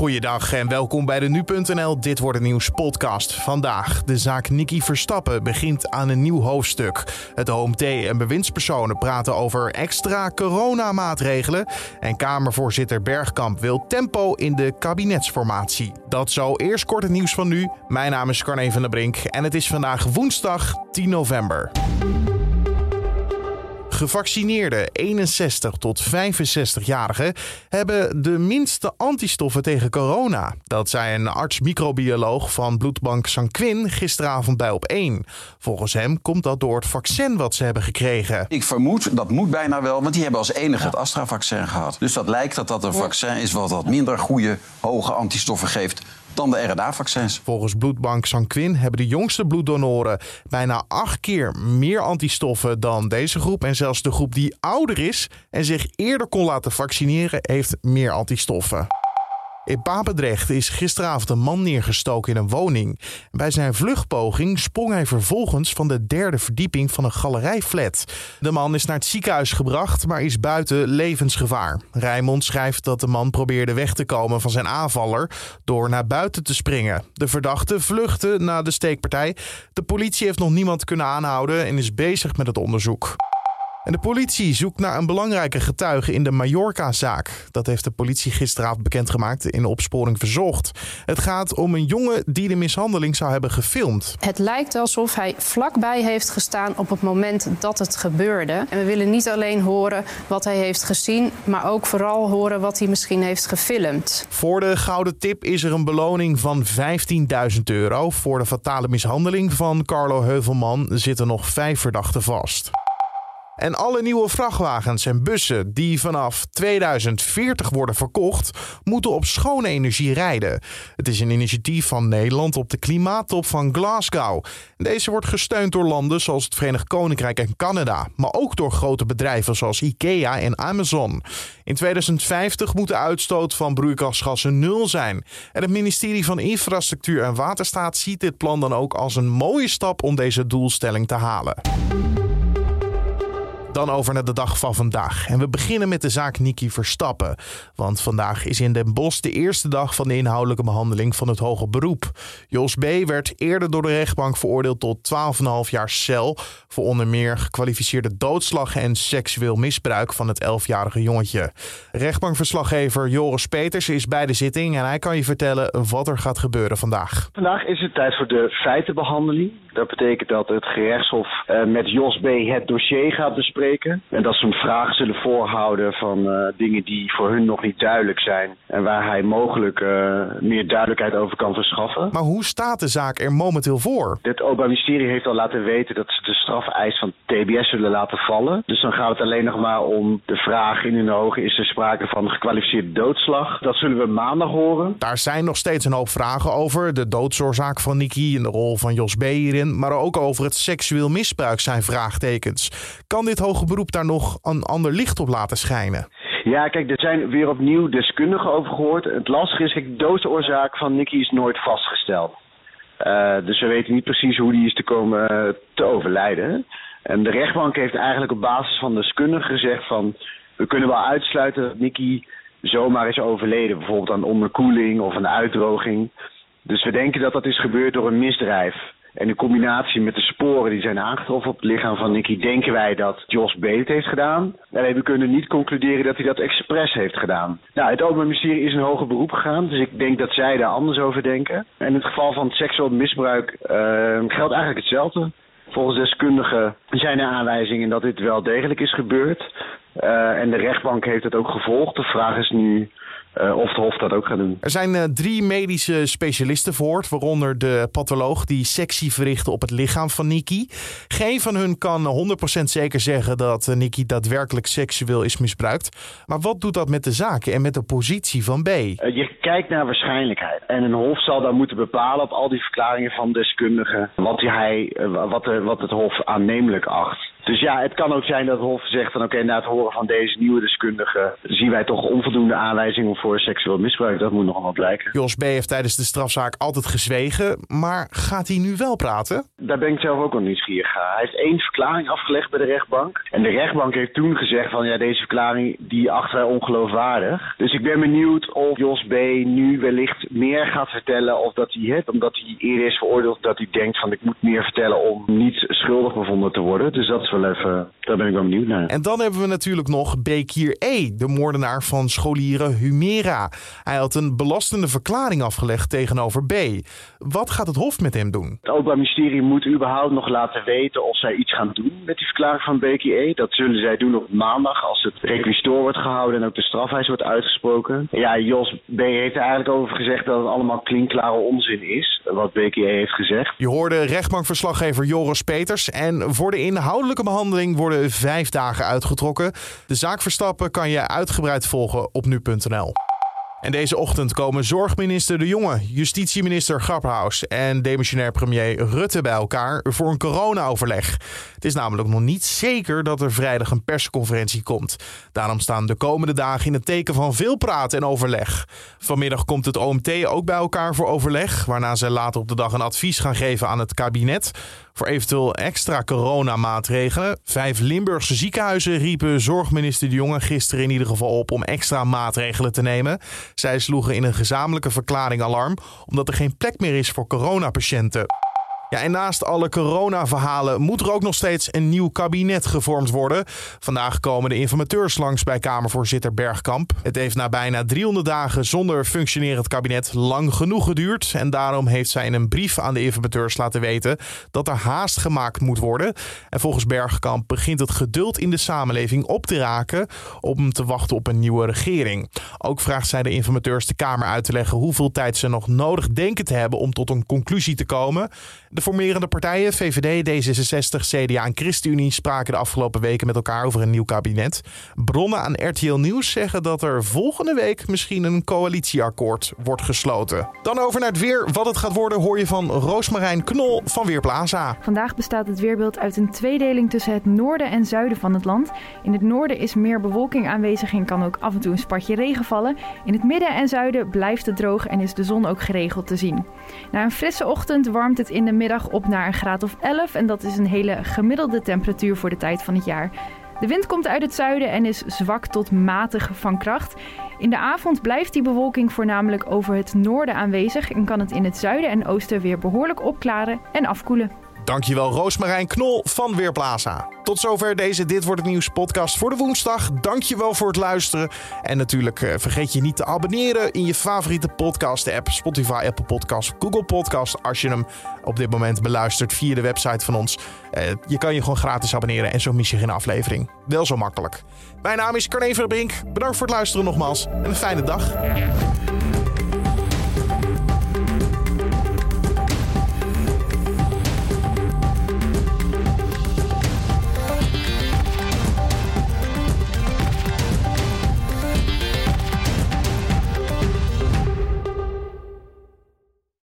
Goeiedag en welkom bij de Nu.nl Dit Wordt Het Nieuws podcast. Vandaag, de zaak Nicky Verstappen begint aan een nieuw hoofdstuk. Het OMT en bewindspersonen praten over extra coronamaatregelen. En Kamervoorzitter Bergkamp wil tempo in de kabinetsformatie. Dat zo eerst kort het nieuws van nu. Mijn naam is Carne van der Brink en het is vandaag woensdag 10 november. Gevaccineerde 61 tot 65-jarigen hebben de minste antistoffen tegen corona. Dat zei een arts-microbioloog van bloedbank Sanquin gisteravond bij op 1. Volgens hem komt dat door het vaccin wat ze hebben gekregen. Ik vermoed, dat moet bijna wel, want die hebben als enige het Astra-vaccin gehad. Dus dat lijkt dat dat een vaccin is wat wat minder goede, hoge antistoffen geeft dan de RNA-vaccins. Volgens bloedbank Sanquin hebben de jongste bloeddonoren bijna acht keer meer antistoffen dan deze groep. En zelfs de groep die ouder is en zich eerder kon laten vaccineren, heeft meer antistoffen. In Papendrecht is gisteravond een man neergestoken in een woning. Bij zijn vluchtpoging sprong hij vervolgens van de derde verdieping van een galerijflat. De man is naar het ziekenhuis gebracht, maar is buiten levensgevaar. Rijmond schrijft dat de man probeerde weg te komen van zijn aanvaller door naar buiten te springen. De verdachte vluchtte na de steekpartij. De politie heeft nog niemand kunnen aanhouden en is bezig met het onderzoek. En de politie zoekt naar een belangrijke getuige in de Mallorca-zaak. Dat heeft de politie gisteravond bekendgemaakt in opsporing verzocht. Het gaat om een jongen die de mishandeling zou hebben gefilmd. Het lijkt alsof hij vlakbij heeft gestaan op het moment dat het gebeurde. En we willen niet alleen horen wat hij heeft gezien, maar ook vooral horen wat hij misschien heeft gefilmd. Voor de gouden tip is er een beloning van 15.000 euro. Voor de fatale mishandeling van Carlo Heuvelman zitten nog vijf verdachten vast. En alle nieuwe vrachtwagens en bussen die vanaf 2040 worden verkocht, moeten op schone energie rijden. Het is een initiatief van Nederland op de klimaattop van Glasgow. Deze wordt gesteund door landen zoals het Verenigd Koninkrijk en Canada, maar ook door grote bedrijven zoals IKEA en Amazon. In 2050 moet de uitstoot van broeikasgassen nul zijn. En het ministerie van Infrastructuur en Waterstaat ziet dit plan dan ook als een mooie stap om deze doelstelling te halen. Dan over naar de dag van vandaag. En we beginnen met de zaak Niki Verstappen. Want vandaag is in Den Bosch de eerste dag van de inhoudelijke behandeling van het hoger beroep. Jos B. werd eerder door de rechtbank veroordeeld tot 12,5 jaar cel. Voor onder meer gekwalificeerde doodslag en seksueel misbruik van het 11-jarige jongetje. Rechtbankverslaggever Joris Peters is bij de zitting en hij kan je vertellen wat er gaat gebeuren vandaag. Vandaag is het tijd voor de feitenbehandeling. Dat betekent dat het gerechtshof uh, met Jos B. het dossier gaat bespreken. En dat ze hem vragen zullen voorhouden van uh, dingen die voor hun nog niet duidelijk zijn. En waar hij mogelijk uh, meer duidelijkheid over kan verschaffen. Maar hoe staat de zaak er momenteel voor? Het Openbaar Ministerie heeft al laten weten dat ze de strafeis van TBS zullen laten vallen. Dus dan gaat het alleen nog maar om de vraag in hun ogen: is er sprake van gekwalificeerde doodslag? Dat zullen we maandag horen. Daar zijn nog steeds een hoop vragen over. De doodsoorzaak van Nicky en de rol van Jos B. hierin maar ook over het seksueel misbruik zijn vraagtekens. Kan dit hoge beroep daar nog een ander licht op laten schijnen? Ja, kijk, er zijn weer opnieuw deskundigen over gehoord. Het lastige is, de doodsoorzaak van Nicky is nooit vastgesteld. Uh, dus we weten niet precies hoe die is te komen uh, te overlijden. En de rechtbank heeft eigenlijk op basis van deskundigen gezegd van... we kunnen wel uitsluiten dat Nicky zomaar is overleden. Bijvoorbeeld aan onderkoeling of een uitdroging. Dus we denken dat dat is gebeurd door een misdrijf. En in combinatie met de sporen die zijn aangetroffen op het lichaam van Nicky, denken wij dat Jos B. het heeft gedaan. Alleen we kunnen niet concluderen dat hij dat expres heeft gedaan. Nou, het Openbaar Ministerie is een hoger beroep gegaan, dus ik denk dat zij daar anders over denken. En in het geval van seksueel misbruik uh, geldt eigenlijk hetzelfde. Volgens deskundigen zijn er aanwijzingen dat dit wel degelijk is gebeurd. Uh, en de rechtbank heeft het ook gevolgd. De vraag is nu uh, of de Hof dat ook gaat doen. Er zijn uh, drie medische specialisten voor, waaronder de patholoog die sectie verrichtte op het lichaam van Nikki. Geen van hun kan 100% zeker zeggen dat uh, Nikki daadwerkelijk seksueel is misbruikt. Maar wat doet dat met de zaken en met de positie van B? je kijkt naar waarschijnlijkheid. En een Hof zal dan moeten bepalen op al die verklaringen van deskundigen wat, hij, wat, de, wat het Hof aannemelijk acht. Dus ja, het kan ook zijn dat Hof zegt van oké, na het horen van deze nieuwe deskundige zien wij toch onvoldoende aanwijzingen voor seksueel misbruik. Dat moet nog wel blijken. Jos B. heeft tijdens de strafzaak altijd gezwegen, maar gaat hij nu wel praten? Daar ben ik zelf ook al nieuwsgierig aan. Hij heeft één verklaring afgelegd bij de rechtbank. En de rechtbank heeft toen gezegd van ja, deze verklaring die achter wij ongeloofwaardig. Dus ik ben benieuwd of Jos B. nu wellicht meer gaat vertellen of dat hij het, omdat hij eerder is veroordeeld, dat hij denkt van ik moet meer vertellen om niet schuldig bevonden te worden. Dus dat is wel even, daar ben ik wel benieuwd naar. En dan hebben we natuurlijk nog Bekir E., de moordenaar van scholieren Humera. Hij had een belastende verklaring afgelegd tegenover B. Wat gaat het Hof met hem doen? Het Openbaar Ministerie moet überhaupt nog laten weten of zij iets gaan doen met die verklaring van Bekir E. Dat zullen zij doen op maandag als het requisitor wordt gehouden en ook de strafeis wordt uitgesproken. Ja, Jos B. heeft er eigenlijk over gezegd dat het allemaal klinkklare onzin is, wat Bekir E. heeft gezegd. Je hoorde rechtbankverslaggever Joris Peters. En voor de inhoudelijke behandeling worden vijf dagen uitgetrokken. De zaak Verstappen kan je uitgebreid volgen op nu.nl. En deze ochtend komen zorgminister De Jonge, justitieminister Grapperhaus en demissionair premier Rutte bij elkaar voor een corona-overleg. Het is namelijk nog niet zeker dat er vrijdag een persconferentie komt. Daarom staan de komende dagen in het teken van veel praten en overleg. Vanmiddag komt het OMT ook bij elkaar voor overleg, waarna ze later op de dag een advies gaan geven aan het kabinet voor eventueel extra coronamaatregelen. Vijf Limburgse ziekenhuizen riepen zorgminister De Jonge gisteren in ieder geval op om extra maatregelen te nemen. Zij sloegen in een gezamenlijke verklaring alarm omdat er geen plek meer is voor coronapatiënten. Ja, en naast alle corona-verhalen moet er ook nog steeds een nieuw kabinet gevormd worden. Vandaag komen de informateurs langs bij Kamervoorzitter Bergkamp. Het heeft na bijna 300 dagen zonder functionerend kabinet lang genoeg geduurd. En daarom heeft zij in een brief aan de informateurs laten weten dat er haast gemaakt moet worden. En volgens Bergkamp begint het geduld in de samenleving op te raken om te wachten op een nieuwe regering. Ook vraagt zij de informateurs de Kamer uit te leggen hoeveel tijd ze nog nodig denken te hebben om tot een conclusie te komen. De formerende partijen, VVD, D66, CDA en ChristenUnie, spraken de afgelopen weken met elkaar over een nieuw kabinet. Bronnen aan RTL Nieuws zeggen dat er volgende week misschien een coalitieakkoord wordt gesloten. Dan over naar het weer. Wat het gaat worden hoor je van Roosmarijn Knol van Weerplaza. Vandaag bestaat het weerbeeld uit een tweedeling tussen het noorden en zuiden van het land. In het noorden is meer bewolking aanwezig en kan ook af en toe een spatje regen vallen. In het midden en zuiden blijft het droog en is de zon ook geregeld te zien. Na een frisse ochtend warmt het in de middag op naar een graad of 11 en dat is een hele gemiddelde temperatuur voor de tijd van het jaar. De wind komt uit het zuiden en is zwak tot matig van kracht. In de avond blijft die bewolking voornamelijk over het noorden aanwezig en kan het in het zuiden en oosten weer behoorlijk opklaren en afkoelen. Dankjewel Roosmarijn Knol van Weerplaza. Tot zover deze Dit Wordt Het Nieuws podcast voor de woensdag. Dankjewel voor het luisteren. En natuurlijk eh, vergeet je niet te abonneren in je favoriete podcast app. Spotify, Apple Podcast, Google Podcast. Als je hem op dit moment beluistert via de website van ons. Eh, je kan je gewoon gratis abonneren en zo mis je geen aflevering. Wel zo makkelijk. Mijn naam is Carne Verbrink. Bedankt voor het luisteren nogmaals. En een fijne dag.